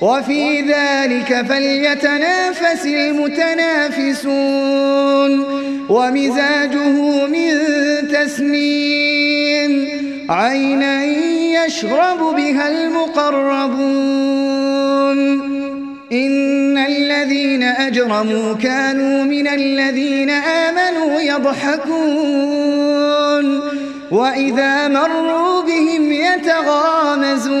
وفي ذلك فليتنافس المتنافسون ومزاجه من تسنيم عينا يشرب بها المقربون إن الذين أجرموا كانوا من الذين آمنوا يضحكون وإذا مروا بهم يتغامزون